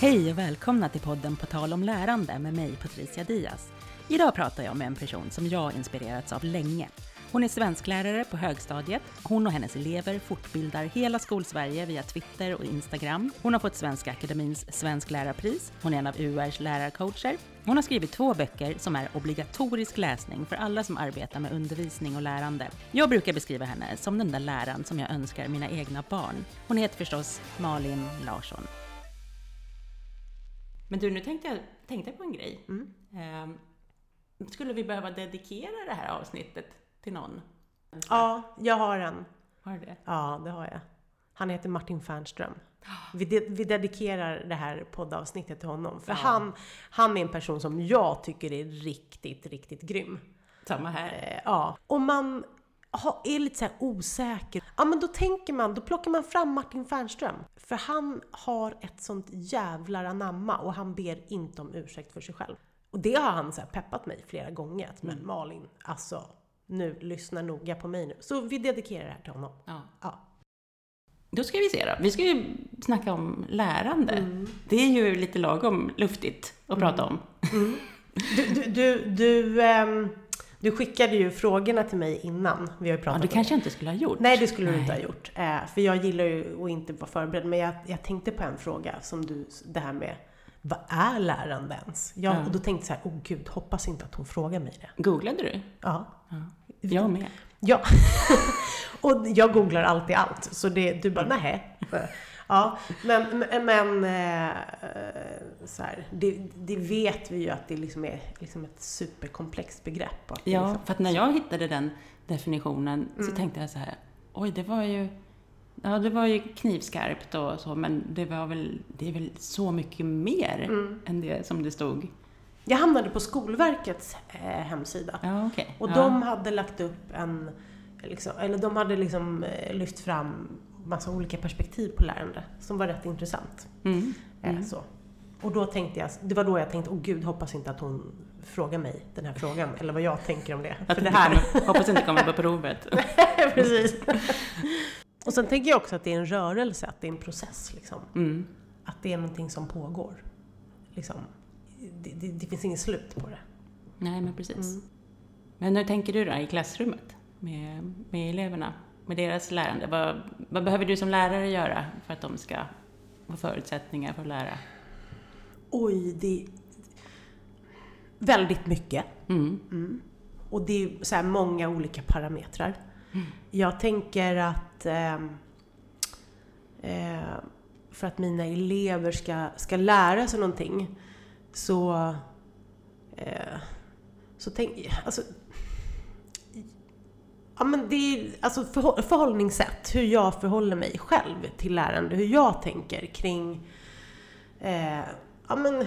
Hej och välkomna till podden På tal om lärande med mig Patricia Diaz. Idag pratar jag med en person som jag inspirerats av länge. Hon är svensklärare på högstadiet. Hon och hennes elever fortbildar hela skolsverige via Twitter och Instagram. Hon har fått Svenska Akademins svensklärarpris. Hon är en av URs lärarcoacher. Hon har skrivit två böcker som är obligatorisk läsning för alla som arbetar med undervisning och lärande. Jag brukar beskriva henne som den där läraren som jag önskar mina egna barn. Hon heter förstås Malin Larsson. Men du, nu tänkte jag tänkte på en grej. Mm. Ehm, skulle vi behöva dedikera det här avsnittet till någon? Ja, jag har en. Har du det? Ja, det har jag. Han heter Martin Fernström. Vi, de, vi dedikerar det här poddavsnittet till honom. För Ja. han, han är en person som jag tycker är riktigt, riktigt grym. Samma här. Eh, ja. Om man ha, är lite så här osäker, ja men då tänker man, då plockar man fram Martin Fernström. För han har ett sånt jävlar anamma och han ber inte om ursäkt för sig själv. Och det har han så peppat mig flera gånger. Att, Men Malin, alltså nu, lyssna noga på mig nu. Så vi dedikerar det här till honom. Ja. Ja. Då ska vi se då. Vi ska ju snacka om lärande. Mm. Det är ju lite lagom luftigt att prata om. Du, du, du, du, ehm, du skickade ju frågorna till mig innan vi har ju Ja, pratat det om kanske jag inte skulle ha gjort. Nej, det skulle du Nej. inte ha gjort. Eh, för jag gillar ju att inte vara förberedd. Men jag, jag tänkte på en fråga som du, det här med vad är lärande ens? Jag, Ja. Och då tänkte jag så här, åh gud, hoppas inte att hon frågar mig det. Googlade du? Ja. Ja. Jag med. Ja. och jag googlar alltid allt. Så det, du bara, nej. Ja, men, men, men eh, så här, det, det vet vi ju att det liksom är liksom ett superkomplext begrepp. Ja, liksom, för att när jag hittade den definitionen så Mm. tänkte jag så här, oj det var ju Ja, det var ju knivskarpt och så, men det var väl, det är väl så mycket mer Mm. än det som det stod. Jag hamnade på Skolverkets eh, hemsida. Ja, okej. Och ja. de hade lagt upp en, liksom, eller de hade liksom eh, lyft fram massa olika perspektiv på lärande som var rätt intressant. Mm. Eh, Mm. Så. Och då tänkte jag, det var då jag tänkte, åh gud, hoppas inte att hon frågar mig den här frågan, eller vad jag tänker om det. Att För det här... kommer, hoppas inte kommer på provet. Precis. Och sen tänker jag också att det är en rörelse, att det är en process. Liksom. Mm. Att det är någonting som pågår. Liksom. Det, det, det finns inget slut på det. Nej, men precis. Mm. Men hur tänker du då i klassrummet med, med eleverna? Med deras lärande? Vad, vad behöver du som lärare göra för att de ska få förutsättningar för att lära? Oj, det är väldigt mycket. Mm. Mm. Och det är så här många olika parametrar. Mm. Jag tänker att ehm, eh, för att mina elever ska, ska lära sig någonting så, eh, så tänk, alltså, ja, men det är alltså förhå- förhållningssätt, hur jag förhåller mig själv till lärande, hur jag tänker kring eh, ja, men,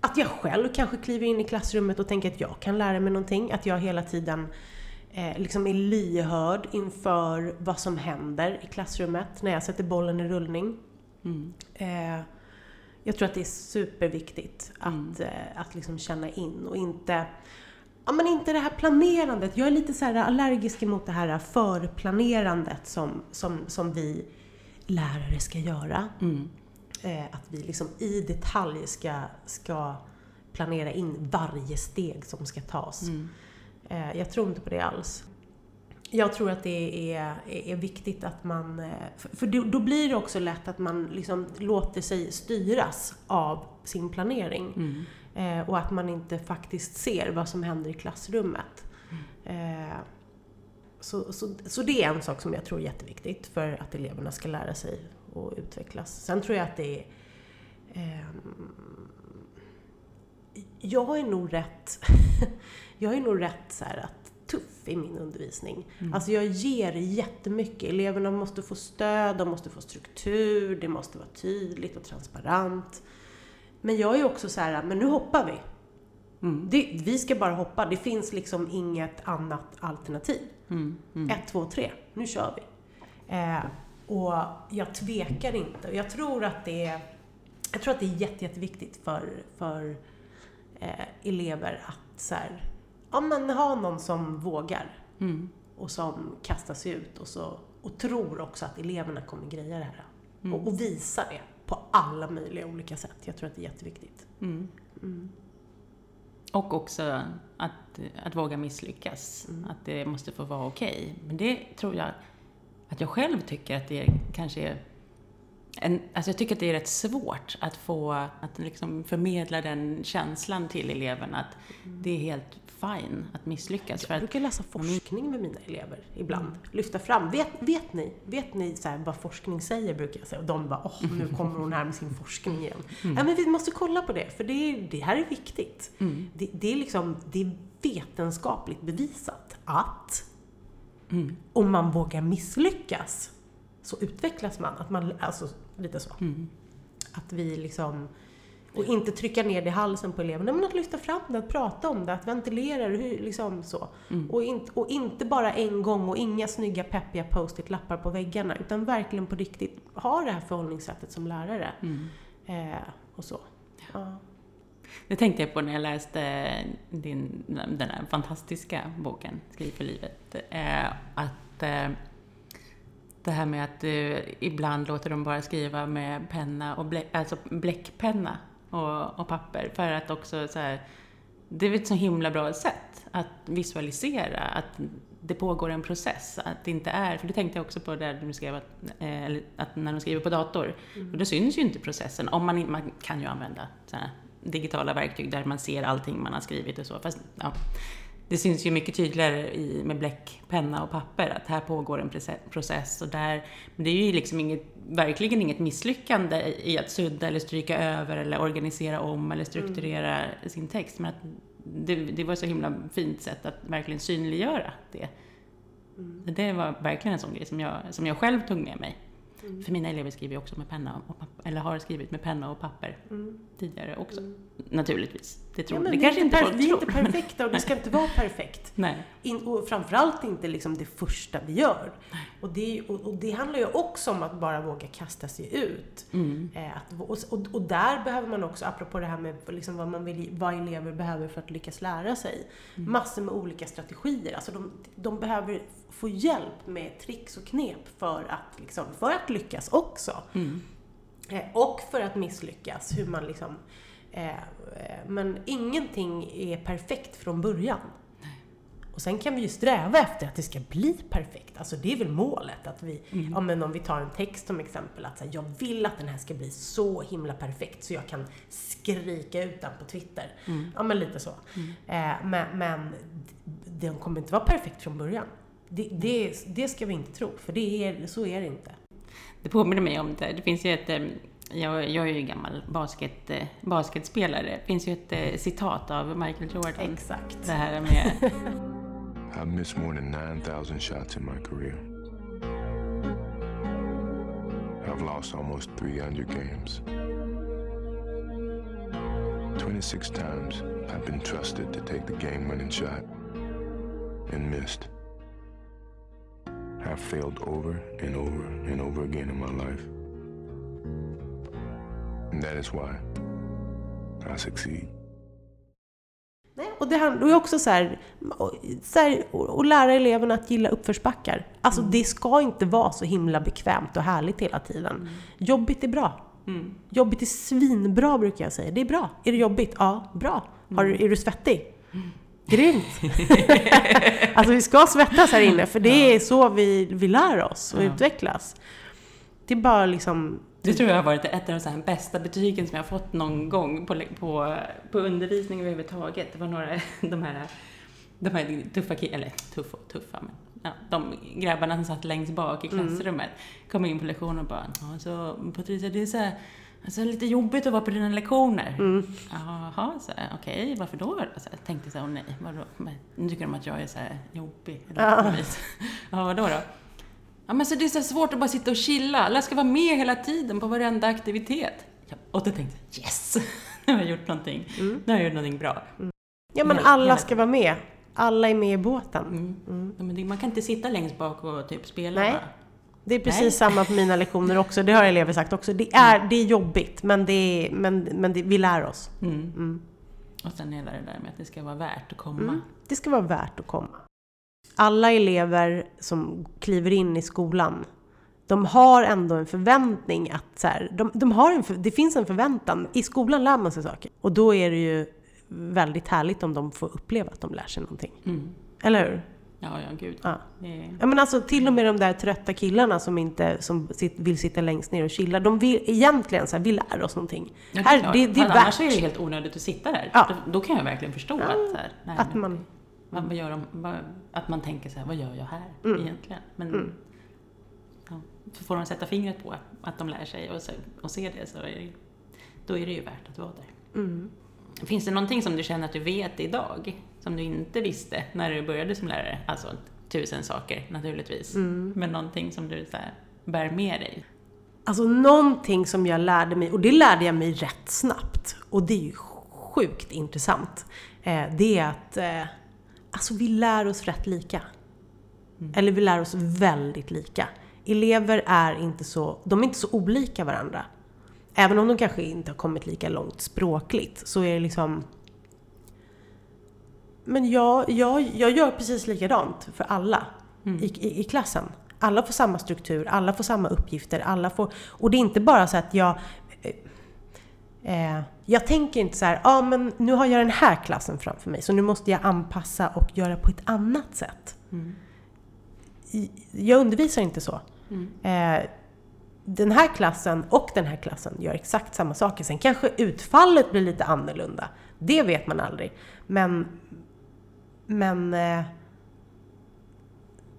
att jag själv kanske kliver in i klassrummet och tänker att jag kan lära mig någonting. Att jag hela tiden eh, liksom är lyhörd inför vad som händer i klassrummet när jag sätter bollen i rullning. Mm. Eh, jag tror att det är superviktigt Mm. att, eh, att liksom känna in och inte Ja men inte det här planerandet. Jag är lite så här allergisk mot det här förplanerandet som, som, som vi lärare ska göra. Mm. Eh, att vi liksom i detalj ska, ska planera in varje steg som ska tas. Mm. Eh, jag tror inte på det alls. Jag tror att det är, är, viktigt att man... eh, För, då, blir det också lätt att man liksom låter sig styras av sin planering. Mm. Eh, och att man inte faktiskt ser vad som händer i klassrummet. Eh, så, så, så det är en sak som jag tror är jätteviktigt för att eleverna ska lära sig och utvecklas. Sen tror jag att det är... ehm, jag är nog rätt... jag är nog rätt så här att tuff i min undervisning. Mm. Alltså jag ger jättemycket. Eleverna måste få stöd, de måste få struktur, det måste vara tydligt och transparent. Men jag är också så här, men nu hoppar vi. Mm. Det, vi ska bara hoppa, det finns liksom inget annat alternativ. Mm. Mm. Ett, två, tre, nu kör vi. Eh, och jag tvekar inte. Jag tror att det är, jag tror att det är jätte, jätteviktigt för, för eh, elever att så här, ja, men ha någon som vågar Mm. och som kastar sig ut och, så, och tror också att eleverna kommer greja det här. Mm. Och, och visa det. på alla möjliga olika sätt. Jag tror att det är jätteviktigt. Mm. Mm. Och också att, att våga misslyckas. Mm. Att det måste få vara okej. Men det tror jag att jag själv tycker att det kanske är en, alltså jag tycker att det är rätt svårt att få, att liksom förmedla den känslan till eleverna att det är helt fine att misslyckas. För Jag att, brukar läsa forskning med mina elever ibland. Lyfta fram. Vet, vet ni, vet ni så här, vad forskning säger, brukar jag säga. Och de bara, åh, nu kommer hon här med sin forskning igen. Ja, men vi måste kolla på det, för det, är, det här är viktigt. mm, Det, det, är liksom, det är vetenskapligt bevisat att mm, om man vågar misslyckas så utvecklas man. Att man alltså, lite så. mm, Att vi liksom... Och inte trycka ner det i halsen på eleverna, men att lyfta fram det, att prata om det, att ventilera det, hur, liksom så. mm. Och, in, och inte bara en gång och inga snygga peppiga post-it-lappar på väggarna, utan verkligen på riktigt ha det här förhållningssättet som lärare. Mm. Eh, och så. Ja. Det tänkte jag på när jag läste din, den här fantastiska boken, Skriv för livet. Eh, att eh, det här med att du ibland låter dem bara skriva med penna och bläck, alltså bläckpenna och, och papper för att också så här, det är ett så himla bra sätt att visualisera att det pågår en process, att det inte är, för det tänkte jag också på där du skrev att, eh, att när de skriver på dator, och då syns ju inte processen, om man, man kan ju använda digitala verktyg där man ser allting man har skrivit och så, fast ja, det syns ju mycket tydligare i, med bläck, penna och papper att här pågår en proce- process och där, men det är ju liksom inget, verkligen inget misslyckande i att sudda eller stryka över eller organisera om eller strukturera sin text, men att det, det var ett så himla fint sätt att verkligen synliggöra det. Mm. Det var verkligen en sån grej som jag, som jag själv tog med mig. Mm. För mina elever skriver också med penna och papper, eller har skrivit med penna och papper Mm. tidigare också. Mm. Naturligtvis. Det, tror, Ja, det kanske inte folk Vi är inte perfekta och det ska inte vara perfekt. Nej. In, och framförallt inte liksom det första vi gör. Och det, och, och det handlar ju också om att bara våga kasta sig ut. Mm. Eh, att, och, och, och där behöver man också, apropå det här med liksom vad, man vill, vad elever behöver för att lyckas lära sig, Mm. massor med olika strategier. Alltså de, de behöver få hjälp med tricks och knep för att, liksom, för att lyckas också. Mm. Eh, och för att misslyckas, hur man liksom... Eh, eh, men ingenting är perfekt från början. Och sen kan vi ju sträva efter att det ska bli perfekt. Alltså det är väl målet. Att vi, Mm. ja, men om vi tar en text som exempel, att så här, jag vill att den här ska bli så himla perfekt så jag kan skrika ut den på Twitter. Mm. Ja men lite så. Mm. Eh, men, men den kommer inte vara perfekt från början. Det, det, det ska vi inte tro, för det är, så är det inte. Det påminner mig om det. Det finns ju ett... eh, Jag, jag är ju gammal basket, eh, basketspelare. Det finns ju ett eh, citat av Michael Jordan. Exakt. Det här med... I've missed more than 9,000 shots in my career. I've lost almost 300 games. 26 times I've been trusted to take the game winning shot and missed. I've failed over and over and over again in my life. And that is why I succeed. Nej, och det handlar ju också så här, och- så här, och lära eleverna att gilla uppförsbackar. Alltså det ska inte vara så himla bekvämt och härligt hela tiden. Jobbigt är bra. Mm. Jobbigt är svinbra brukar jag säga. Det är bra. Är det jobbigt? Ja, bra. Har, du- är du svettig? Grymt! alltså vi ska svettas här inne för det är så vi, vi lär oss och Ja. utvecklas. Det är bara liksom... Det tror jag har varit ett av de bästa betygen som jag har fått någon gång på, på, på undervisning överhuvudtaget. Det var några, de här, de här tuffa killarna, eller tuffa och tuffa, men ja, de grabbarna som satt längst bak i klassrummet kom in på lektionen och bara ja, så Patricia, det är så här, alltså, lite jobbigt att vara på dina lektioner. Mm. Jaha, så här, okej, varför då? Så här, tänkte så här, åh nej, vadå? Men, nu tycker de att jag är så här jobbig. Eller Ja. ja, vadå då? Ja, men så det är så svårt att bara sitta och chilla. Alla ska vara med hela tiden på varenda aktivitet. Ja, och då tänkte jag, yes! Nu har jag gjort någonting. Mm. Nu har jag gjort någonting bra. Ja men alla ska vara med. Alla är med i båten. Mm. Mm. Ja, man kan inte sitta längst bak och typ spela Nej. bara. Det är precis Nej. samma på mina lektioner också, det har elever sagt också. Det är, det är jobbigt, men, det är, men, men det, vi lär oss. Mm. Mm. Och sen hela det där med att det ska vara värt att komma. Mm. Det ska vara värt att komma. Alla elever som kliver in i skolan de har ändå en förväntning att så här, de, de har en, för- det finns en förväntan. I skolan lär man sig saker. Och då är det ju väldigt härligt om de får uppleva att de lär sig någonting. Mm. Eller hur? Ja, ja, gud. Ja. Det är... Ja men alltså till och med de där trötta killarna som inte som sit, vill sitta längst ner och chilla. De vill egentligen så här, vi lär oss någonting. Ja, här, klart. det, det är För Annars är värt det helt onödigt att sitta där. Ja. Då, då kan jag verkligen förstå att, så här, nej, att men, man... vad, vad gör de, vad, att man tänker så här, vad gör jag här Mm. egentligen? Men Mm. ja, så får de sätta fingret på att de lär sig och, så, och se det så är det, då är det ju värt att vara där. Mm. Finns det någonting som du känner att du vet idag, som du inte visste när du började som lärare? Alltså tusen saker naturligtvis, Mm. men någonting som du så här, bär med dig? Alltså någonting som jag lärde mig, och det lärde jag mig rätt snabbt, och det är ju sjukt intressant. Eh, det är att eh, alltså vi lär oss rätt lika. Eller vi lär oss väldigt lika. Elever är inte så, de är inte så olika varandra. Även om de kanske inte har kommit lika långt språkligt så är det liksom... Men jag, jag, jag gör precis likadant för alla i, i, i klassen. Alla får samma struktur, alla får samma uppgifter, alla får... Och det är inte bara så att jag... Eh, jag tänker inte så här, ja ah, men nu har jag den här klassen framför mig så nu måste jag anpassa och göra på ett annat sätt. I- Jag undervisar inte så. Eh, den här klassen och den här klassen gör exakt samma saker. Sen kanske utfallet blir lite annorlunda. Det vet man aldrig. Men, men eh,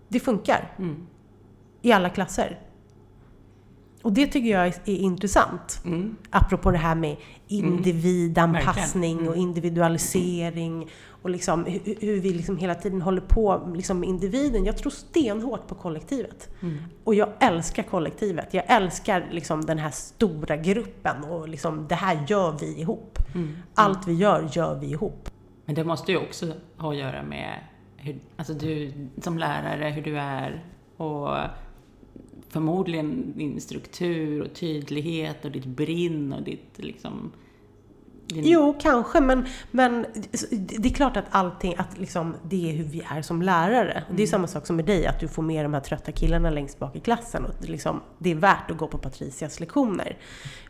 det funkar Mm. i alla klasser. Och det tycker jag är, är intressant. Mm. Apropå det här med individanpassning Verkligen. och individualisering och liksom hur, hur vi liksom hela tiden håller på liksom med individen. Jag tror stenhårt på kollektivet. Mm. Och jag älskar kollektivet. Jag älskar liksom den här stora gruppen och liksom det här gör vi ihop. Mm. Allt vi gör, gör vi ihop. Men det måste ju också ha att göra med hur, alltså du som lärare, hur du är och förmodligen din struktur och tydlighet och ditt brinn och ditt liksom... Din, Jo, kanske, men, men det är klart att allting, att liksom, det är hur vi är som lärare. Det är samma sak som med dig, att du får med de här trötta killarna längst bak i klassen. Och liksom, det är värt att gå på Patricias lektioner.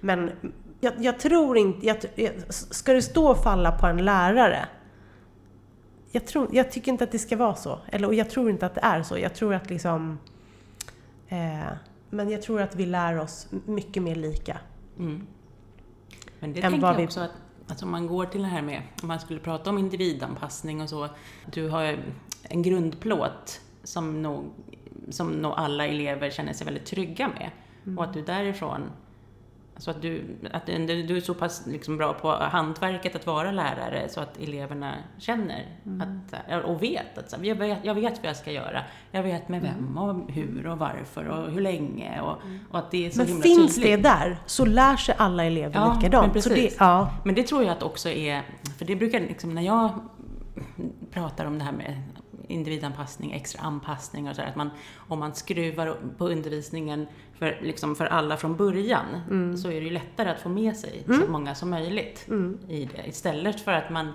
Men jag, jag tror inte, jag, jag- ska det stå och falla på en lärare? Jag, tror, jag tycker inte att det ska vara så. Eller, och jag tror inte att det är så. Jag tror att liksom... Eh, men jag tror att vi lär oss mycket mer lika. Mm. Men det Än tänker jag vi- också att alltså om man går till det här med, om man skulle prata om individanpassning och så, du har en grundplåt som nog, som nog alla elever känner sig väldigt trygga med. Mm. Och att du därifrån, alltså att du, att du är så pass liksom bra på hantverket att vara lärare så att eleverna känner Mm. att, och vet att så jag, vet, jag vet vad jag ska göra. Jag vet med Mm. vem och hur och varför och hur länge och, och att det är så Men himla finns tydligt. det där så lär sig alla elever Ja, men likadant. Så det, ja. Men det tror jag att också är, för det brukar liksom när jag pratar om det här med individanpassning, extra anpassning och så att man, om man skruvar på undervisningen för, liksom för alla från början Mm. så är det ju lättare att få med sig så många som möjligt Mm. i det. Istället för att man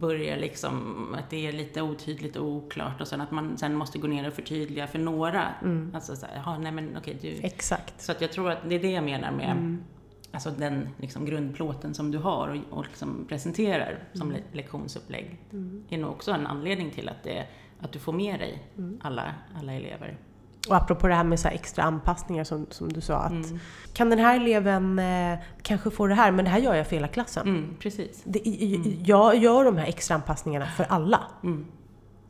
börjar liksom, att det är lite otydligt och oklart och sen att man sen måste gå ner och förtydliga för några. Mm. Alltså så här, nej men okej, du, Exakt. så att jag tror att det är det jag menar med Mm. Alltså den liksom grundplåten som du har och, och liksom presenterar som Mm. le- lektionsupplägg. är nog också en anledning till att, det, att du får med dig Mm. alla, alla elever. Och apropå det här med så här extra anpassningar som, som du sa. Att Mm. Kan den här eleven eh, kanske få det här, men det här gör jag för hela klassen. Mm, precis. Det, Jag gör de här extra anpassningarna för alla.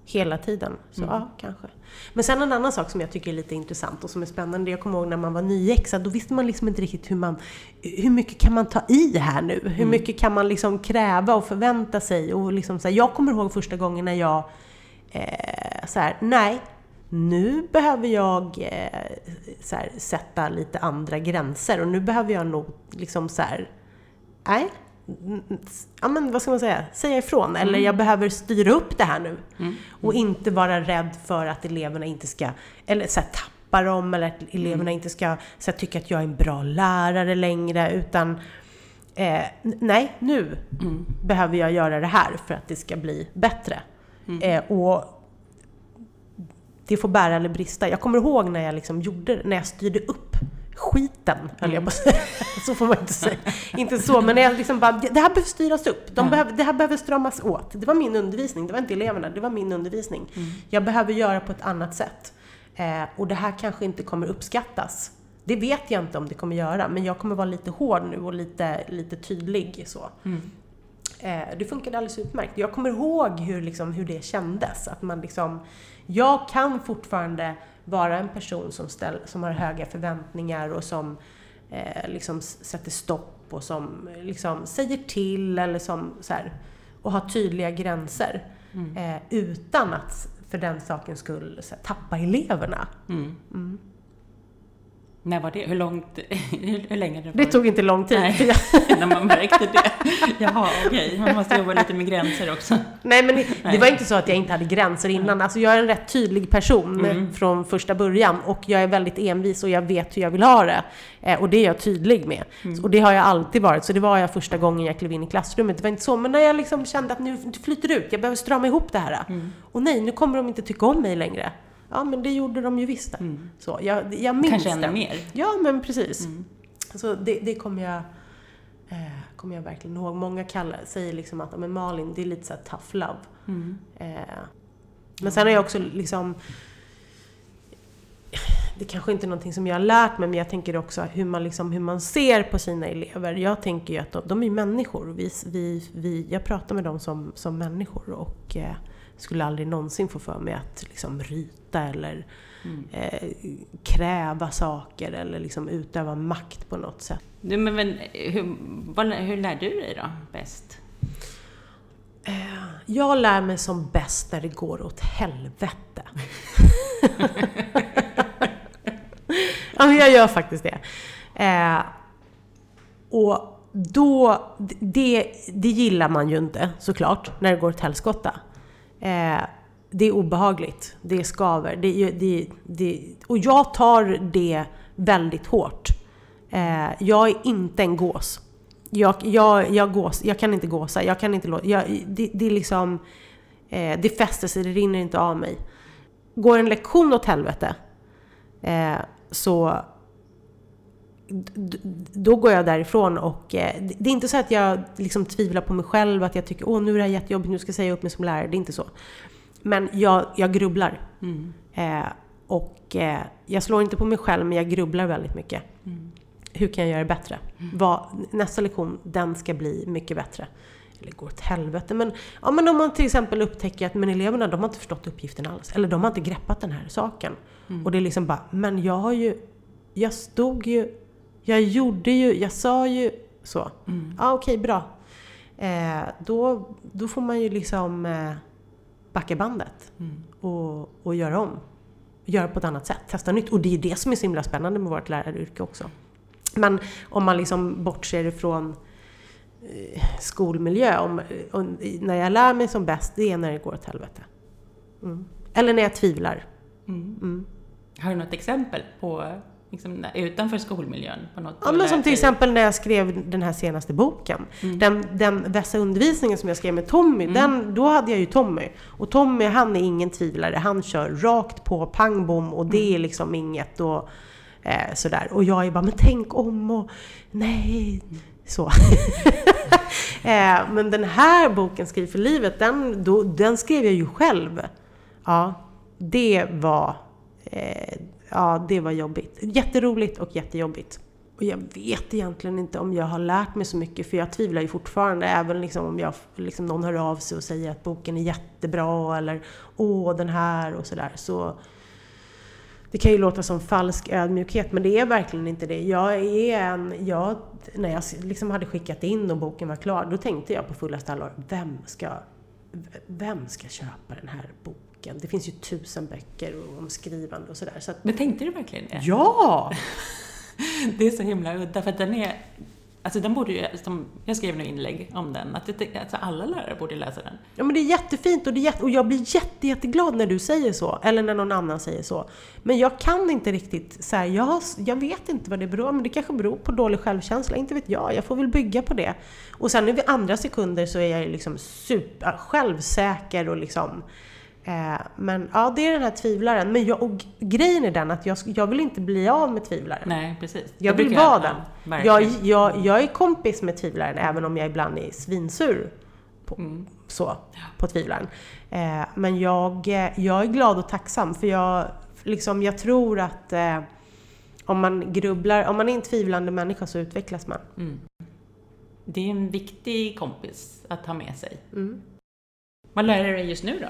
Hela tiden. Så Mm. ja, kanske. Men sen en annan sak som jag tycker är lite intressant och som är spännande. Jag kommer ihåg när man var nyexad, då visste man liksom inte riktigt hur man... Hur mycket kan man ta i här nu? Hur Mm. mycket kan man liksom kräva och förvänta sig? Och liksom så här, jag kommer ihåg första gången när jag... Eh, så här, nej. Nu behöver jag eh, så här, sätta lite andra gränser och nu behöver jag nog liksom så här... Nej. Mm, Ja men vad ska man säga? Säga ifrån. Eller jag behöver styra upp det här nu. Mm. Och inte vara rädd för att eleverna inte ska, eller så här, tappa dem, eller att eleverna inte ska så här, tycka att jag är en bra lärare längre, utan eh, nej, nu Mm. behöver jag göra det här för att det ska bli bättre. Eh, och det får bära eller brista. Jag kommer ihåg när jag liksom gjorde, när jag styrde upp skiten, höll jag på att säga. Så får man inte säga. Inte så, men jag liksom bara, det här behöver styras upp. De behöver, det här behöver stramas åt. Det var min undervisning, det var inte eleverna, det var min undervisning. Jag behöver göra på ett annat sätt. Eh, och det här kanske inte kommer uppskattas. Det vet jag inte om det kommer göra, men jag kommer vara lite hård nu och lite, lite tydlig så. Eh, det funkade alldeles utmärkt. Jag kommer ihåg hur, liksom, hur det kändes. Att man liksom, jag kan fortfarande vara en person som, ställ, som har höga förväntningar och som eh, liksom sätter stopp och som liksom säger till eller som så här, och har tydliga gränser. Eh, utan att för den sakens skull här, tappa eleverna. Mm. När var det? Hur långt? Hur, hur länge? Det tog inte lång tid. Nej, när man märkte det. Jaha, okej. Man måste jobba lite med gränser också. Nej men det, Nej. det var inte så att jag inte hade gränser innan. Alltså jag är en rätt tydlig person Mm. från första början och jag är väldigt envis och jag vet hur jag vill ha det. Eh, och det är jag tydlig med. Mm. Och det har jag alltid varit. Så det var jag första gången jag klev in i klassrummet. Det var inte så, men när jag liksom kände att nu flyter det ut, jag behöver strama ihop det här. Mm. Och nej, nu kommer de inte tycka om mig längre. Ja men det gjorde de ju visst. det. Så, jag, jag minns Mm. Kanske ännu mer. Ja men precis. Mm. Så det, det kommer jag, eh, kommer jag verkligen ihåg. Många kallar, säger liksom att "Ja, men Malin, det är lite så tough love. Mm. Eh, men sen har jag också liksom det kanske inte är någonting som jag har lärt mig, men jag tänker också hur man, liksom, hur man ser på sina elever. Jag tänker ju att de, de är människor. Vi, vi, vi, jag pratar med dem som, som människor och eh, skulle aldrig någonsin få för mig att liksom, ryta eller Mm. eh, kräva saker eller liksom, utöva makt på något sätt. Du, men, men hur, vad, hur lär du dig då bäst? Eh, jag lär mig som bäst när det går åt helvete. ja, men jag gör faktiskt det. Eh, och då, det, det gillar man ju inte såklart, när det går åt helskotta. Eh, det är obehagligt, det skaver. Det, det, det, och jag tar det väldigt hårt. Eh, jag är inte en gås. Jag, jag, jag, gås, jag kan inte gåsa, jag kan inte låta... Jag, det, det är liksom... Eh, det fäster sig, det rinner inte av mig. Går en lektion åt helvete eh, så då går jag därifrån och eh, det är inte så att jag liksom tvivlar på mig själv, att jag tycker åh nu är det här jättejobbigt, nu ska jag säga upp mig som lärare. Det är inte så. Men jag, jag grubblar. Mm. Eh, och eh, jag slår inte på mig själv, men jag grubblar väldigt mycket. Hur kan jag göra det bättre? Vad, nästa lektion, den ska bli mycket bättre. Eller går åt helvete. Men, ja, men om man till exempel upptäcker att men eleverna de har inte förstått uppgiften alls. Eller de har inte greppat den här saken. Och det är liksom bara, men jag har ju... Jag stod ju... Jag gjorde ju... Jag sa ju... Så. Ja, okej, bra. Eh, då, då får man ju liksom eh, backa bandet och, och göra om. Göra på ett annat sätt, testa nytt. Och det är det som är så himla spännande med vårt läraryrke också. Men om man liksom bortser ifrån eh, skolmiljö, om, och när jag lär mig som bäst, det är när det går åt helvete. Mm. Eller när jag tvivlar. Mm. Mm. Har du något exempel på liksom, utanför skolmiljön? På något Ja, men som till dig? exempel när jag skrev den här senaste boken. Mm. Den, den vässa undervisningen som jag skrev med Tommy, den, då hade jag ju Tommy. Och Tommy han är ingen tvivlare, han kör rakt på, pang bom och det är liksom inget och eh, sådär. Och jag är bara, men tänk om och nej. Så. eh, men den här boken, Skriv för livet, den, då, den skrev jag ju själv. Ja, det var, eh, ja, det var jobbigt. Jätteroligt och jättejobbigt. Och jag vet egentligen inte om jag har lärt mig så mycket, för jag tvivlar ju fortfarande. Även liksom om jag, liksom någon hör av sig och säger att boken är jättebra, eller åh, den här och sådär. Så det kan ju låta som falsk ödmjukhet, men det är verkligen inte det. Jag är en... Jag, när jag liksom hade skickat in och boken var klar, då tänkte jag på fullaste allvar, vem ska, vem ska köpa den här boken? Det finns ju tusen böcker om skrivande och sådär. Så att, Men tänkte du verkligen det? ja! Det är så himla udda, för att den är... Alltså den borde ju, som, jag skrev nu inlägg om den, att det, alltså alla lärare borde läsa den. Ja men det är jättefint och, det är jätte, och jag blir jätte, jätteglad när du säger så, eller när någon annan säger så. Men jag kan inte riktigt så här, jag, har, jag vet inte vad det beror på, men det kanske beror på dålig självkänsla, inte vet jag. Jag får väl bygga på det. Och sen i andra sekunder så är jag liksom super självsäker och liksom Eh, men ja, det är den här tvivlaren. Men jag, och grejen är den att jag, jag vill inte bli av med tvivlaren. Nej, precis. Jag vill vara ja, den. verkligen. Jag, jag, jag är kompis med tvivlaren även om jag ibland är svinsur på, Mm. så, på tvivlaren. Eh, men jag, eh, jag är glad och tacksam för jag, liksom, jag tror att eh, om man grubblar, om man är en tvivlande människa så utvecklas man. Mm. Det är en viktig kompis att ha med sig. Mm. Vad lär du dig just nu då?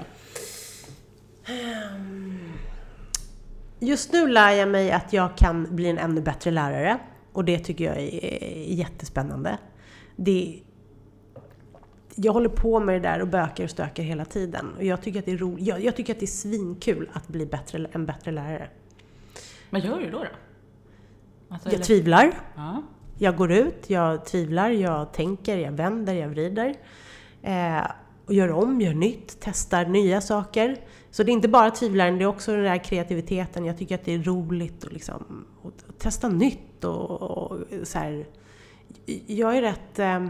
Just nu lär jag mig att jag kan bli en ännu bättre lärare och det tycker jag är jättespännande. Det, jag håller på med det där och bökar och stökar hela tiden och jag tycker att det är, ro, jag, jag tycker att det är svinkul att bli bättre, en bättre lärare. Vad gör du då? då? Alltså, Jag eller- tvivlar, Ja. jag går ut, jag tvivlar, jag tänker, jag vänder, jag vrider. Eh, och gör om, gör nytt, testar nya saker. Så det är inte bara tvivlaren, det är också den där kreativiteten. Jag tycker att det är roligt att liksom, att att testa nytt och, och så här. Jag är rätt... Eh,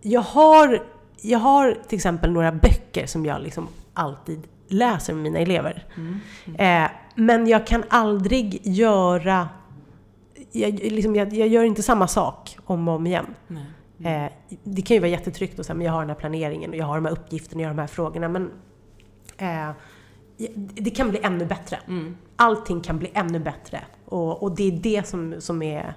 jag, har, jag har till exempel några böcker som jag liksom alltid läser med mina elever. Mm. Eh, men jag kan aldrig göra... Jag, liksom, jag, jag gör inte samma sak om och om igen. Eh, det kan ju vara jättetryggt och säga men jag har den här planeringen och jag har de här uppgifterna och jag har de här frågorna. Men eh, det kan bli ännu bättre. Mm. Allting kan bli ännu bättre. Och, och det är det som, som är...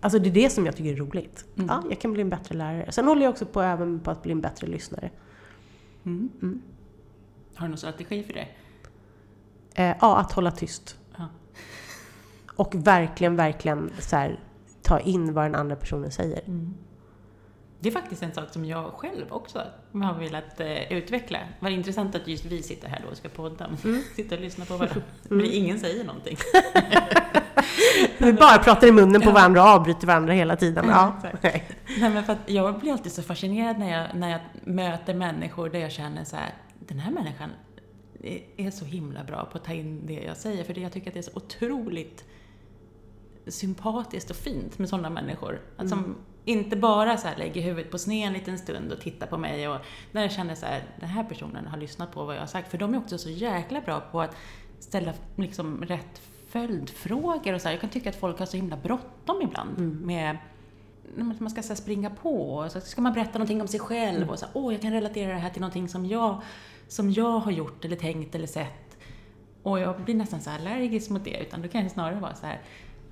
Alltså det är det som jag tycker är roligt. Mm. Ja, jag kan bli en bättre lärare. Sen håller jag också på även på att bli en bättre lyssnare. Mm. Mm. Har du någon strategi för det? Eh, ja, att hålla tyst. Ja. Och verkligen, verkligen så här, ta in vad den andra personen säger. Mm. Det är faktiskt en sak som jag själv också har velat eh, utveckla. Vad intressant att just vi sitter här då och ska podda. Mm. Sitta och lyssna på varandra. Men ingen säger någonting. Vi bara pratar i munnen på varandra och avbryter varandra hela tiden. Ja. Nej, men för att jag blir alltid så fascinerad när jag, när jag möter människor där jag känner så här, den här människan är, så himla bra på att ta in det jag säger. För det, jag tycker att det är så otroligt sympatiskt och fint med sådana människor. Att som inte bara så här lägger huvudet på sned en liten stund och tittar på mig och när jag känner så här, den här personen har lyssnat på vad jag har sagt. För de är också så jäkla bra på att ställa liksom rätt följdfrågor och så här. Jag kan tycka att folk har så himla bråttom ibland med när man ska så här springa på och så ska man berätta någonting om sig själv och så åh, jag kan relatera det här till någonting som jag, som jag har gjort eller tänkt eller sett. Och jag blir nästan så allergisk mot det, utan då kan det snarare vara så här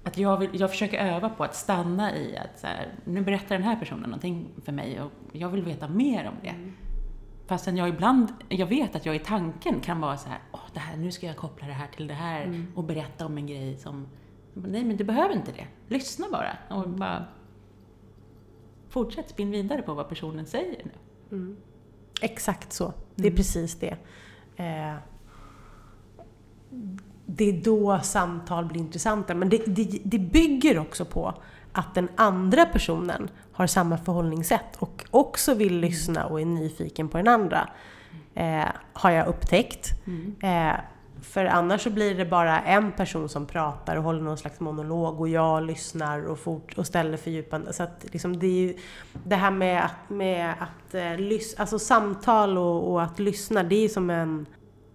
att jag, vill, jag försöker öva på att stanna i att så här, nu berättar den här personen någonting för mig och jag vill veta mer om det. Fastän jag ibland, jag vet att jag i tanken kan vara så här, åh, det här, nu ska jag koppla det här till det här och berätta om en grej som, nej men du behöver inte det. Lyssna bara och bara fortsätt spinn vidare på vad personen säger nu. Exakt så. Det är Mm. precis det. Eh, det är då samtal blir intressanta. Men det, det, det bygger också på att den andra personen har samma förhållningssätt och också vill lyssna och är nyfiken på den andra. Eh, har jag upptäckt. Eh, för annars så blir det bara en person som pratar och håller någon slags monolog och jag lyssnar och, fort, och ställer fördjupande. Så att liksom det ju det här med att, med att eh, lys, alltså samtal och, och att lyssna, det är som en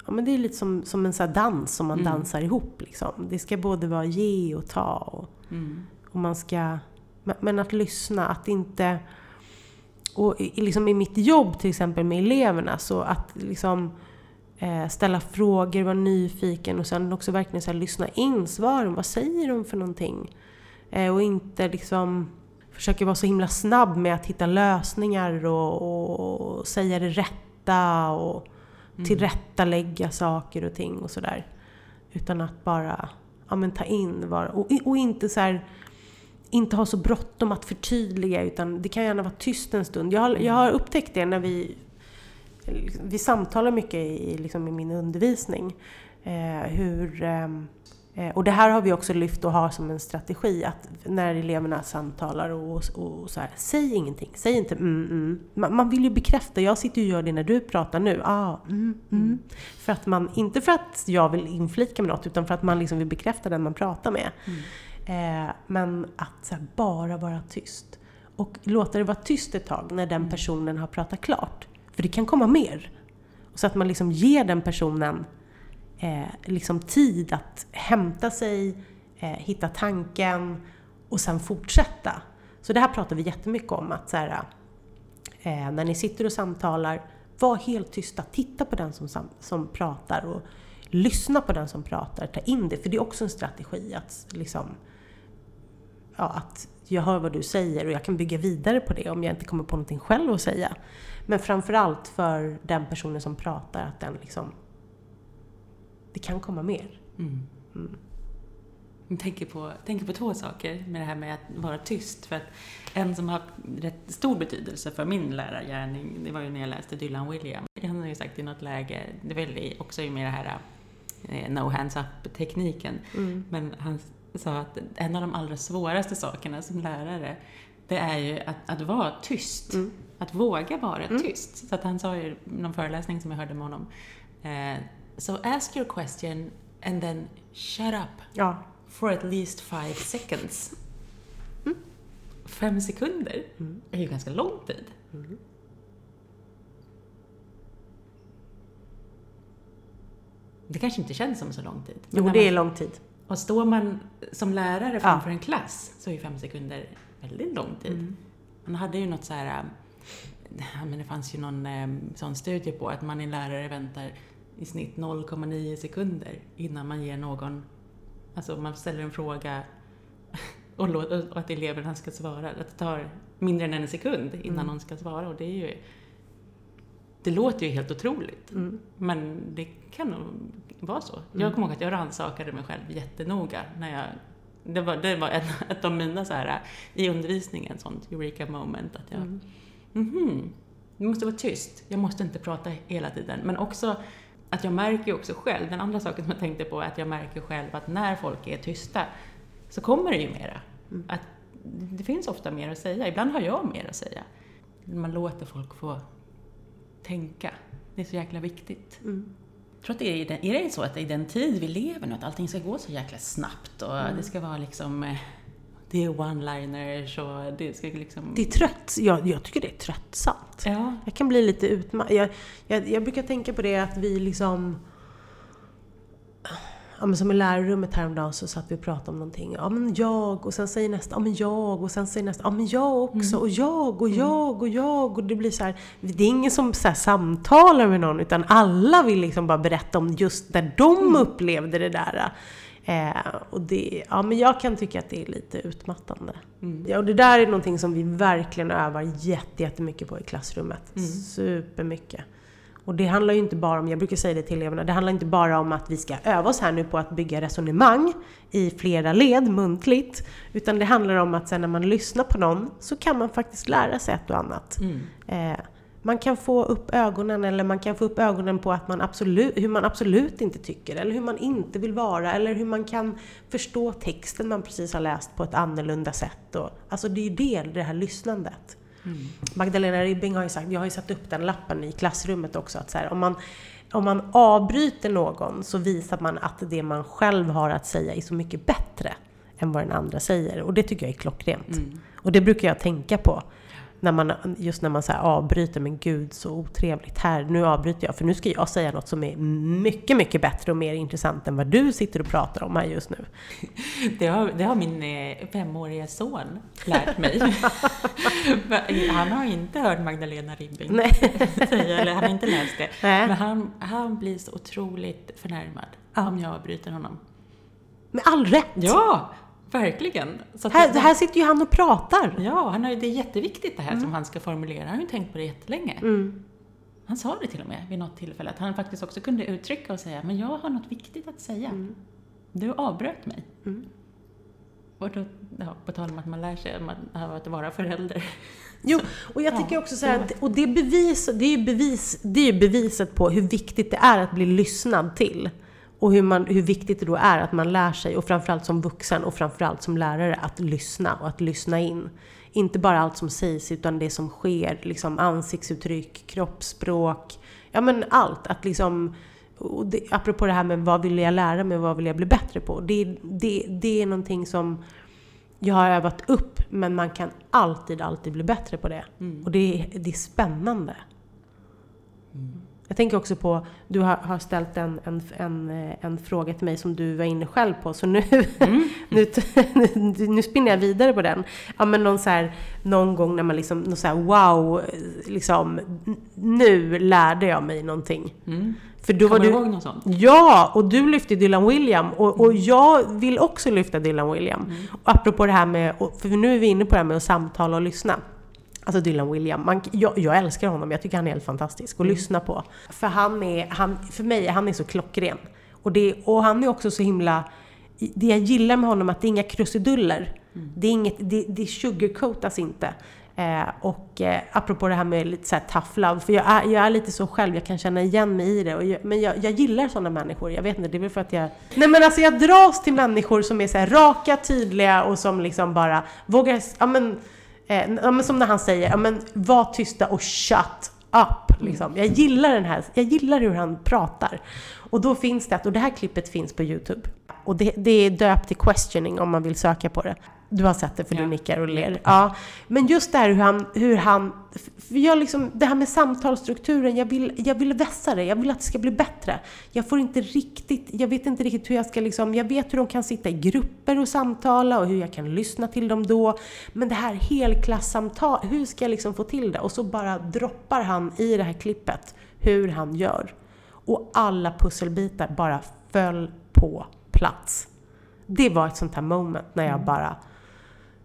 Ja, men det är lite som, som en sån dans som man Mm. dansar ihop. Liksom. Det ska både vara ge och ta. Och, Mm. och man ska, men, men att lyssna, att inte... Och i, liksom i mitt jobb till exempel med eleverna, så att liksom eh, ställa frågor, vara nyfiken och sen också verkligen så här, lyssna in svaren. Vad säger de för någonting? Eh, och inte liksom försöka vara så himla snabb med att hitta lösningar och, och, och säga det rätta och Mm. tillrättalägga saker och ting och sådär. Utan att bara ja, men ta in vad, och, och inte så här, inte ha så bråttom att förtydliga utan det kan gärna vara tyst en stund. Jag har, jag har upptäckt det när vi, vi samtalar mycket i, liksom i min undervisning. Eh, hur, eh, och det här har vi också lyft och har som en strategi att när eleverna samtalar och, och så här, säg ingenting, säg inte mm, mm. Man, man vill ju bekräfta, jag sitter och gör det när du pratar nu. Ah, mm, mm. För att man, inte för att jag vill inflika med något utan för att man liksom vill bekräfta den man pratar med. Eh, men att här, bara vara tyst. Och låta det vara tyst ett tag när den personen har pratat klart. För det kan komma mer. Så att man liksom ger den personen eh, liksom tid att hämta sig, eh, hitta tanken och sen fortsätta. Så det här pratar vi jättemycket om att så här, eh, när ni sitter och samtalar, var helt tysta, titta på den som, som pratar och lyssna på den som pratar, ta in det. För det är också en strategi att liksom, ja, att jag hör vad du säger och jag kan bygga vidare på det om jag inte kommer på någonting själv att säga. Men framförallt för den personen som pratar, att den liksom... Det kan komma mer. Mm. Mm. Jag tänker på, tänker på två saker med det här med att vara tyst. För att en som har rätt stor betydelse för min lärargärning, det var ju när jag läste Dylan William. Han har ju sagt i något läge, det är väl också med det här eh, no hands up-tekniken, mm. men han sa att en av de allra svåraste sakerna som lärare, det är ju att, att vara tyst. Mm. Att våga vara mm. tyst. Så att han sa ju i någon föreläsning som jag hörde med honom, eh, So ask your question and then shut up. Ja. For at least five seconds. Mm. Fem sekunder mm. är ju ganska lång tid. Mm. Det kanske inte känns som så lång tid. Jo, det är lång tid. Och står man som lärare framför ja. en klass så är fem sekunder väldigt lång tid. Mm. Man hade ju något så här, äh, men det fanns ju någon äh, sån studie på att man i lärare väntar i snitt 0,9 sekunder innan man ger någon, alltså man ställer en fråga och, och att eleverna ska svara. Att det tar mindre än en sekund innan mm. någon ska svara och det är ju det låter ju helt otroligt, mm. men det kan nog vara så. Mm. Jag kommer ihåg att jag rannsakade mig själv jättenoga när jag det var, det var ett, av mina så här, i undervisningen, sånt eureka moment, att jag, mm. mhm, det måste vara tyst, jag måste inte prata hela tiden. Men också att jag märker också själv, den andra saken som jag tänkte på, är att jag märker själv att när folk är tysta så kommer det ju mera. Mm. Att det finns ofta mer att säga, ibland har jag mer att säga. Man låter folk få tänka. Det är så jäkla viktigt. Mm. Jag tror att det är, den, är det så att är den tid vi lever nu, att allting ska gå så jäkla snabbt och mm. det ska vara liksom eh, det är one-liners och det ska liksom... Det är trött. Jag, jag tycker det är tröttsamt. Ja. Jag kan bli lite utmattad. Jag, jag, jag, brukar tänka på det att vi liksom ja, men som i lärarrummet häromdagen så satt vi och pratade om någonting. Ja men jag och sen säger nästa, ja men jag och sen säger nästa, ja men jag också mm. och jag och jag och jag och det blir så här, det är ingen som så samtalar med någon utan alla vill liksom bara berätta om just där de mm. upplevde det där. Eh, och det, ja, men jag kan tycka att det är lite utmattande. Mm. Ja, och det där är någonting som vi verkligen övar jättemycket på i klassrummet. Mm. Supermycket. Och det handlar ju inte bara om, jag brukar säga det till eleverna, det handlar inte bara om att vi ska öva oss här nu på att bygga resonemang i flera led muntligt. Utan det handlar om att sen när man lyssnar på någon så kan man faktiskt lära sig ett och annat. Mm. Eh, man kan få upp ögonen eller man kan få upp ögonen på att man absolut, hur man absolut inte tycker eller hur man inte vill vara eller hur man kan förstå texten man precis har läst på ett annorlunda sätt. Och, alltså det är ju det, det här lyssnandet. Mm. Magdalena Ribbing har ju sagt, jag har ju satt upp den lappen i klassrummet också, att så här, om, man, om man avbryter någon så visar man att det man själv har att säga är så mycket bättre än vad den andra säger. Och det tycker jag är klockrent. Mm. Och det brukar jag tänka på när man, just när man så avbryter, men gud så otrevligt. Här, nu avbryter jag, för nu ska jag säga något som är mycket, mycket bättre och mer intressant än vad du sitter och pratar om här just nu. Det har, det har min eh, femåriga son lärt mig. han har inte hört Magdalena Ribbing Nej. säga, eller han har inte läst det. Nej. Men han, han blir så otroligt förnärmad ja. om jag avbryter honom. Med all rätt! Ja! Verkligen. Här, det, här sitter ju han och pratar. Ja, han har, det är jätteviktigt det här mm. som han ska formulera. Han har ju tänkt på det jättelänge. Mm. Han sa det till och med vid något tillfälle, att han faktiskt också kunde uttrycka och säga, men jag har något viktigt att säga. Mm. Du avbröt mig. Mm. Och då, ja, på tal om att man lär sig att vara förälder. Jo, och jag tycker också så här, och det, bevis, det är ju bevis, det är beviset på hur viktigt det är att bli lyssnad till. Och hur, man, hur viktigt det då är att man lär sig, och framförallt som vuxen och framförallt som lärare, att lyssna och att lyssna in. Inte bara allt som sägs, utan det som sker, liksom ansiktsuttryck, kroppsspråk, ja men allt. Att liksom, och det, apropå det här med vad vill jag lära mig, vad vill jag bli bättre på? Det, det, det är någonting som jag har övat upp, men man kan alltid, alltid bli bättre på det. Mm. Och det, det är spännande. Mm. Jag tänker också på, du har, har ställt en, en, en, eh, en, fråga till mig som du var inne själv på, så nu, mm. nu, nu spinner jag vidare på den. Ja men någon, så här, någon gång när man liksom, någon så här, wow, liksom, nu lärde jag mig någonting. Mm. För då Kommer var du ihåg något sånt? Ja, och du lyfte Dylan William och, och jag vill också lyfta Dylan William. Mm. Och apropå det här med, för nu är vi inne på det här med att samtala och lyssna. Alltså Dylan William. Man, jag, jag, älskar honom, jag tycker han är helt fantastisk att mm. lyssna på. För han är, han, för mig, han är så klockren. Och, det, och han är också så himla... Det jag gillar med honom är att det är inga krusiduller. Mm. Det, är inget, det, det sugarcoatas inte. Eh, och eh, apropå det här med lite såhär tough love, för jag är, jag är lite så själv, jag kan känna igen mig i det. Jag, men jag, jag gillar sådana människor, jag vet inte, det är väl för att jag... Nej men alltså jag dras till människor som är så raka, tydliga och som liksom bara vågar, ja men Eh, men som när han säger, ja men var tysta och shut up. Liksom. Jag, gillar den här, jag gillar hur han pratar. Och då finns det, och det här klippet finns på Youtube. Och det, det är döpt till questioning om man vill söka på det. Du har sett det för ja. du nickar och ler. Ja. Men just det här hur han, hur han jag liksom, det här med samtalsstrukturen, jag vill, jag vill vässa det, jag vill att det ska bli bättre. Jag får inte riktigt, jag vet inte riktigt hur jag ska liksom, jag vet hur de kan sitta i grupper och samtala och hur jag kan lyssna till dem då. Men det här helklassamtal, hur ska jag liksom få till det? Och så bara droppar han i det här klippet hur han gör. Och alla pusselbitar bara föll på plats. Det var ett sånt här moment när jag mm. bara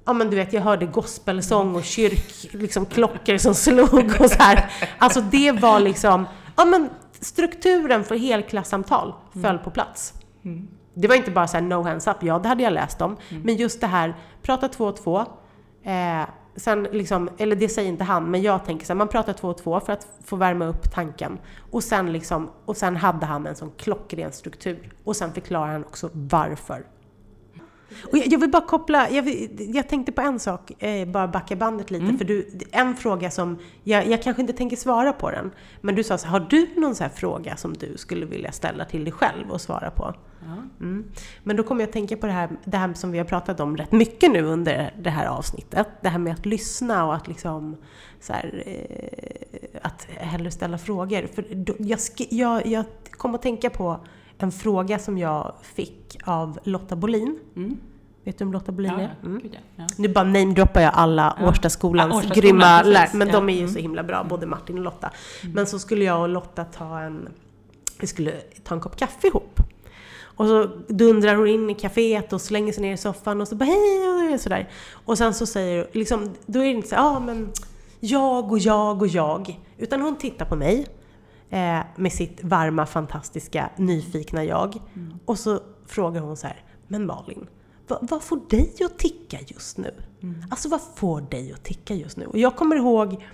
Ja men du vet, jag hörde gospelsång och kyrk, liksom klockor som slog och så här. Alltså det var liksom, ja men strukturen för helklassamtal mm. föll på plats. Mm. Det var inte bara så här, no hands up, ja det hade jag läst om. Mm. Men just det här, prata två och två. Eh, sen liksom, eller det säger inte han, men jag tänker så här, man pratar två och två för att få värma upp tanken. Och sen, liksom, och sen hade han en sån klockren struktur. Och sen förklarar han också varför. Och jag, jag, vill bara koppla, jag, jag tänkte på en sak, eh, bara backa bandet lite. Mm. För du, en fråga som, jag, jag kanske inte tänker svara på den. Men du sa så har du någon så fråga som du skulle vilja ställa till dig själv och svara på? Mm. Men då kommer jag att tänka på det här, det här som vi har pratat om rätt mycket nu under det här avsnittet. Det här med att lyssna och att liksom så här, eh, att hellre ställa frågor. För då, jag, jag, jag kom att tänka på en fråga som jag fick av Lotta Bolin. Mm. Vet du om Lotta Bolin är? Mm. Ja, ja. Nu bara namedroppar jag alla ja. Årstaskolans ja, grymma lärare, men de är ju mm. så himla bra, både Martin och Lotta. Mm. Men så skulle jag och Lotta ta en, vi skulle ta en kopp kaffe ihop. Och så dundrar hon in i kaféet och slänger sig ner i soffan och så bara hej och sådär. Och sen så säger liksom, då är det inte så ja ah, men jag och jag och jag. Utan hon tittar på mig eh, med sitt varma, fantastiska, nyfikna jag. Mm. Och så frågar hon så här, men Malin, vad, vad får dig att ticka just nu? Mm. Alltså vad får dig att ticka just nu? Och jag kommer ihåg,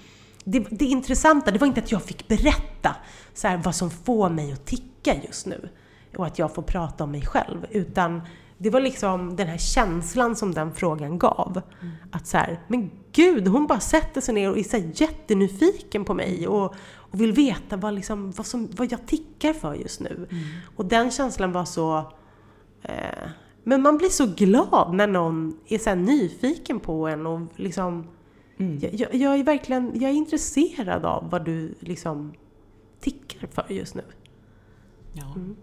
det, det intressanta, det var inte att jag fick berätta så här, vad som får mig att ticka just nu. Och att jag får prata om mig själv. Utan det var liksom den här känslan som den frågan gav. Mm. Att så här, men gud, hon bara sätter sig ner och är så jättenyfiken på mig. Och, och vill veta vad, liksom, vad, som, vad jag tickar för just nu. Mm. Och den känslan var så... Eh, men man blir så glad när någon är så nyfiken på en och liksom... Mm. Jag, jag, är verkligen jag är intresserad av vad du liksom tickar för just nu. Ja. Mm.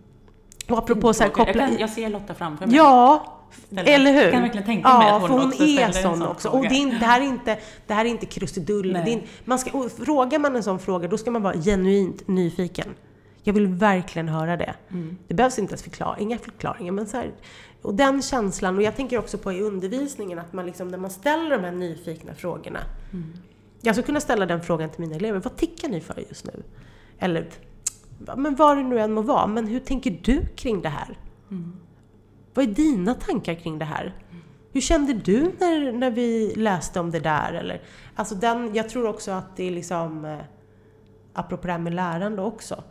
Och apropå så här koppla... Jag, jag ser Lotta framför mig. Ja, Ställer. Eller hur? Jag kan verkligen tänka mig ja, att hon, för hon också är sån också. Och det, är, det, här är inte, det här är inte krusidull. man ska, frågar man en sån fråga, då ska man vara genuint nyfiken. Jag vill verkligen höra det. Mm. Det behövs inte ens förklar, inga förklaringar. Men så här, och den känslan, och jag tänker också på i undervisningen, att man liksom, när man ställer de här nyfikna frågorna. Mm. Jag skulle kunna ställa den frågan till mina elever. Vad tickar ni för just nu? Eller, men vad det nu än må vara. Men hur tänker du kring det här? Mm. Vad är dina tankar kring det här? Hur kände du när, när vi läste om det där? Eller, alltså den, jag tror också att det är liksom, eh, apropå det här med lärande också,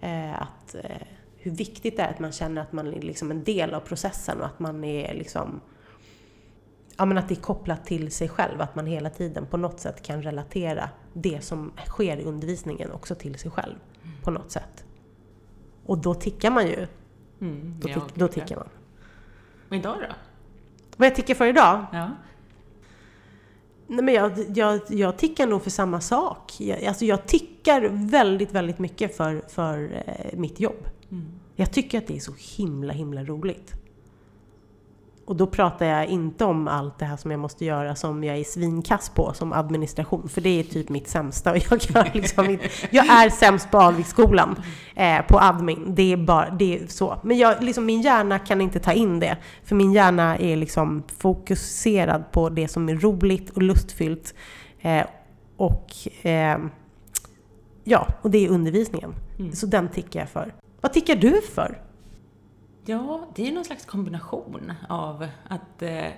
eh, att eh, hur viktigt det är att man känner att man är liksom en del av processen och att man är liksom Ja men att det är kopplat till sig själv, att man hela tiden på något sätt kan relatera det som sker i undervisningen också till sig själv. På något sätt. Och då tickar man ju. Mm, då, tick, då tickar man. Och idag då? Vad jag tycker för idag? Ja. Nej, men jag, jag, jag tickar nog för samma sak. Jag, alltså jag tickar väldigt, väldigt mycket för, för eh, mitt jobb. Mm. Jag tycker att det är så himla, himla roligt. Och då pratar jag inte om allt det här som jag måste göra som jag är svinkass på, som administration, för det är typ mitt sämsta. Jag, kan liksom inte, jag är sämst på Alviksskolan, eh, på admin. Det är bara det är så. Men jag, liksom, min hjärna kan inte ta in det, för min hjärna är liksom fokuserad på det som är roligt och lustfyllt. Eh, och eh, ja, och det är undervisningen. Mm. Så den tickar jag för. Vad tickar du för? Ja, det är någon slags kombination av att eh,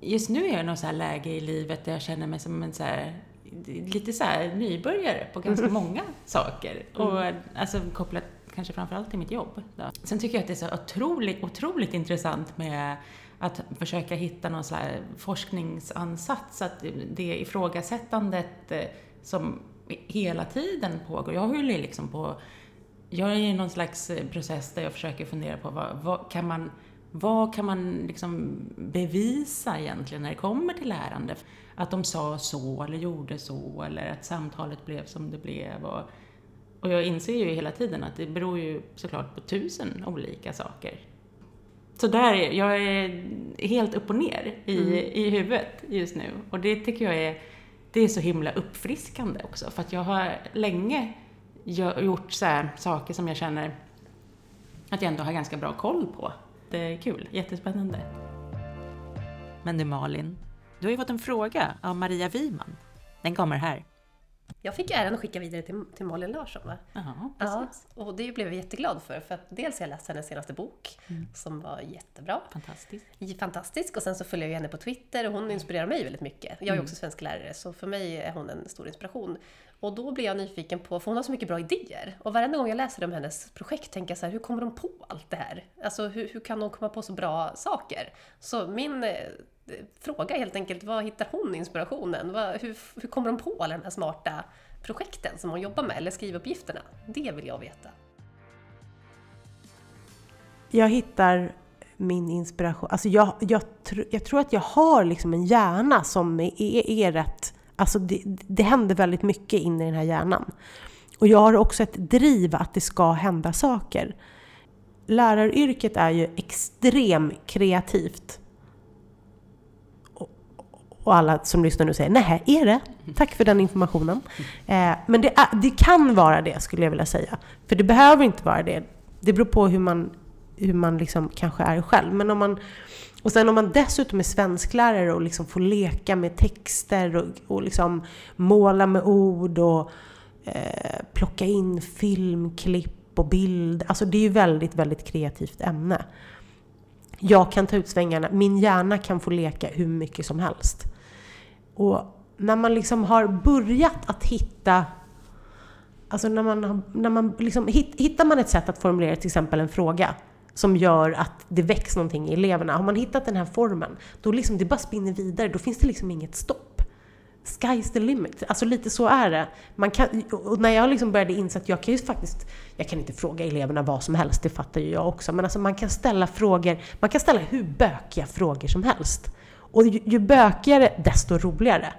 just nu är jag i något så här läge i livet där jag känner mig som en så här, lite så här nybörjare på ganska många saker. Och alltså kopplat kanske framförallt till mitt jobb. Då. Sen tycker jag att det är så otroligt, otroligt intressant med att försöka hitta någon slags forskningsansats, att det ifrågasättandet eh, som hela tiden pågår. Jag håller ju liksom på jag är i någon slags eh, process där jag försöker fundera på vad, vad kan man, vad kan man liksom bevisa egentligen när det kommer till lärande? Att de sa så eller gjorde så eller att samtalet blev som det blev. Och, och jag inser ju hela tiden att det beror ju såklart på tusen olika saker. Så där är jag är helt upp och ner i, Mm. i huvudet just nu. Och det tycker jag är, det är så himla uppfriskande också. För att jag har länge gjort så här saker som jag känner att jag ändå har ganska bra koll på. Det är kul, jättespännande. Men du Malin, du har ju fått en fråga av Maria Wiman. Den kommer här. Jag fick äran att skicka vidare till, till Malin Larsson va? Jaha, Ja, och det blev jag jätteglad för. För att dels har jag läst hennes senaste bok, som var jättebra. Fantastiskt. Fantastisk. Och sen så följer jag henne på Twitter och hon inspirerar mig väldigt mycket. Jag är också svensk lärare, så för mig är hon en stor inspiration. Och då blir jag nyfiken på, för hon har så mycket bra idéer. Och varenda gång jag läser om hennes projekt tänker jag så här, hur kommer de på allt det här? Alltså hur, hur kan de komma på så bra saker? Så min eh, fråga helt enkelt, var hittar hon inspirationen? Vad, hur, hur kommer de på alla de här smarta projekten som hon jobbar med, eller skrivuppgifterna? Det vill jag veta. jag hittar min inspiration. Alltså jag, jag, tr- jag tror att jag har liksom en hjärna som är, är, är rätt... Alltså det, det händer väldigt mycket in i den här hjärnan. Och jag har också ett driv att det ska hända saker. Läraryrket är ju extremt kreativt. Och- Och alla som lyssnar nu säger nej, är det? Tack för den informationen. Eh, men det, är, det kan vara det skulle jag vilja säga. För det behöver inte vara det. Det beror på hur man, hur man liksom kanske är själv. Men om man, och sen om man dessutom är svensklärare och liksom får leka med texter och, och liksom måla med ord och eh, plocka in filmklipp och bild. Alltså det är ju väldigt, väldigt kreativt ämne. Jag kan ta ut svängarna, min hjärna kan få leka hur mycket som helst. Och när man liksom har börjat att hitta Alltså när man, när man liksom, hittar man ett sätt att formulera till exempel en fråga som gör att det väcks någonting i eleverna. Har man hittat den här formen, då liksom det bara spinner vidare. Då finns det liksom inget stopp. Sky's the limit. Alltså lite så är det. Man kan, och när jag liksom började inse att jag kan ju faktiskt, jag kan inte fråga eleverna vad som helst, det fattar ju jag också. Men alltså man kan ställa frågor, man kan ställa hur bökiga frågor som helst. Och ju, ju bökigare, desto roligare.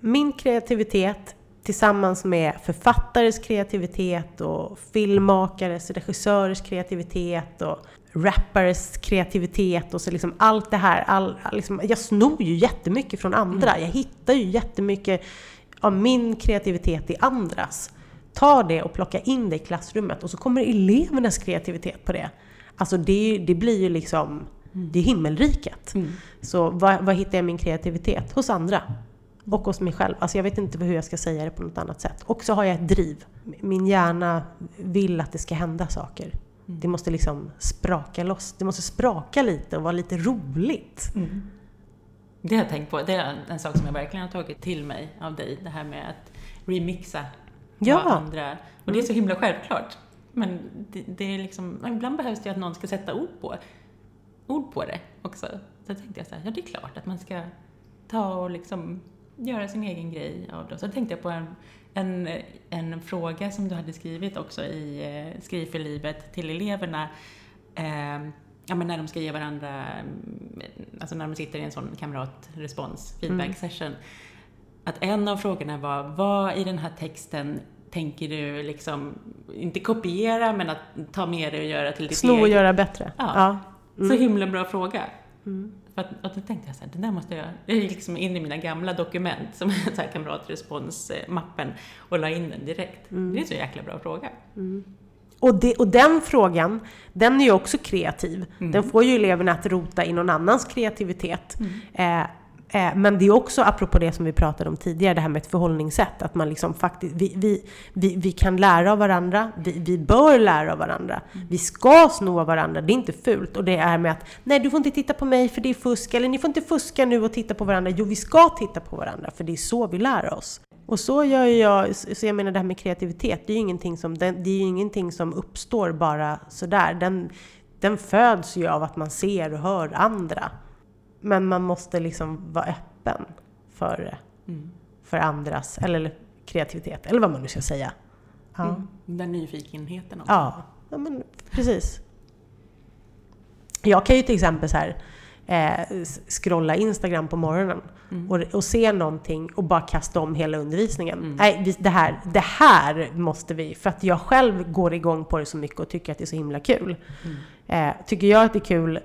Min kreativitet tillsammans med författares kreativitet och filmmakares, regissörers kreativitet och rappares kreativitet och så liksom allt det här. All, liksom, jag snor ju jättemycket från andra. Jag hittar ju jättemycket av min kreativitet i andras. Ta det och plocka in det i klassrummet och så kommer elevernas kreativitet på det. Alltså det, det blir ju liksom, det är himmelriket. Så var, var hittar jag min kreativitet? Hos andra. Och hos mig själv. Alltså jag vet inte hur jag ska säga det på något annat sätt. Och så har jag ett driv. Min hjärna vill att det ska hända saker. Det måste liksom spraka loss. Det måste spraka lite och vara lite roligt. Det har jag tänkt på. Det är en, sak som jag verkligen har tagit till mig av dig. Det här med att remixa Ja. andra... Och det är så himla självklart. Men det, det är liksom, ibland behövs det att någon ska sätta ord på, ord på det också. Så tänkte jag så här, ja det är klart att man ska ta och liksom göra sin egen grej av det. Så tänkte jag på en, en, en fråga som du hade skrivit också i eh, Skriv för livet till eleverna. Eh, ja, men när de ska ge varandra, mm, alltså när de sitter i en sån kamratrespons, feedback session. att en av frågorna var vad i den här texten tänker du liksom, inte kopiera, men att ta med det och göra till ditt Sno och eget? göra bättre. Ja. Ja. Mm. Så himla bra fråga. För att, och då tänkte jag så här, det där måste jag... Jag gick liksom in i mina gamla dokument, som så här kamratresponsmappen, och la in den direkt. Mm. Det är så jäkla bra fråga. Och, det, och den frågan, den är ju också kreativ. Mm. Den får ju eleverna att rota i någon annans kreativitet. Eh, eh, men det är också, apropå det som vi pratade om tidigare, det här med ett förhållningssätt. Att man liksom faktiskt, vi, vi, vi, vi kan lära av varandra, vi, vi bör lära av varandra. Vi ska sno av varandra, det är inte fult. Och det är med att, nej du får inte titta på mig för det är fusk, eller ni får inte fuska nu och titta på varandra. Jo, vi ska titta på varandra, för det är så vi lär oss. Och så gör jag, så jag menar det här med kreativitet, det är ju ingenting som, det är ingenting som uppstår bara sådär. Den, den föds ju av att man ser och hör andra. Men man måste liksom vara öppen för, Mm. för andras, eller kreativitet, eller vad man nu ska säga. Ja, Mm. Den nyfikenheten också. ja. ja men precis. Jag kan ju till exempel så här, eh, scrolla Instagram på morgonen Mm. och, och se någonting och bara kasta om hela undervisningen. Nej, vi, det, här, det här måste vi, för att jag själv går igång på det så mycket och tycker att det är så himla kul. Eh, tycker jag att det är kul,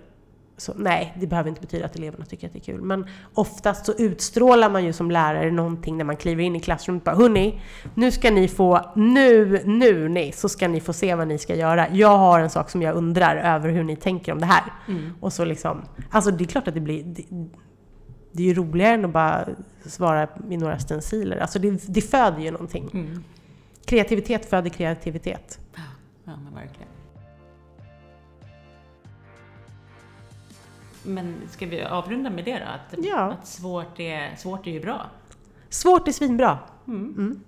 så nej, det behöver inte betyda att eleverna tycker att det är kul. Men oftast så utstrålar man ju som lärare någonting när man kliver in i klassrummet. Bara, Hörni, nu ska ni få, nu, nu ni, så ska ni få se vad ni ska göra. Jag har en sak som jag undrar över hur ni tänker om det här. Mm. Och så liksom, alltså det är klart att det blir, det, det är ju roligare än att bara svara i några stenciler. Alltså det, det föder ju någonting. Mm. Kreativitet föder kreativitet. Ja, men verkligen. Men ska vi avrunda med det då? Att, Ja. att svårt, är, svårt är ju bra. Svårt är svinbra. Mm. Mm.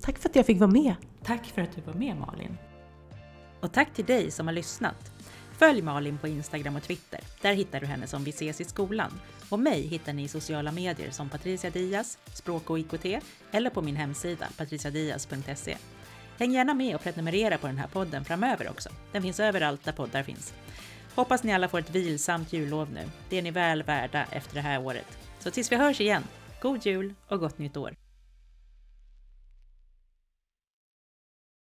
Tack för att jag fick vara med. Tack för att du var med Malin. Och tack till dig som har lyssnat. Följ Malin på Instagram och Twitter. Där hittar du henne som Vi ses i skolan. Och mig hittar ni i sociala medier som Patricia Diaz, Språk och IKT eller på min hemsida patriciadiaz.se. Häng gärna med och prenumerera på den här podden framöver också. Den finns överallt där poddar finns. Hoppas ni alla får ett vilsamt jullov nu. Det är ni väl värda efter det här året. Så tills vi hörs igen, god jul och gott nytt år!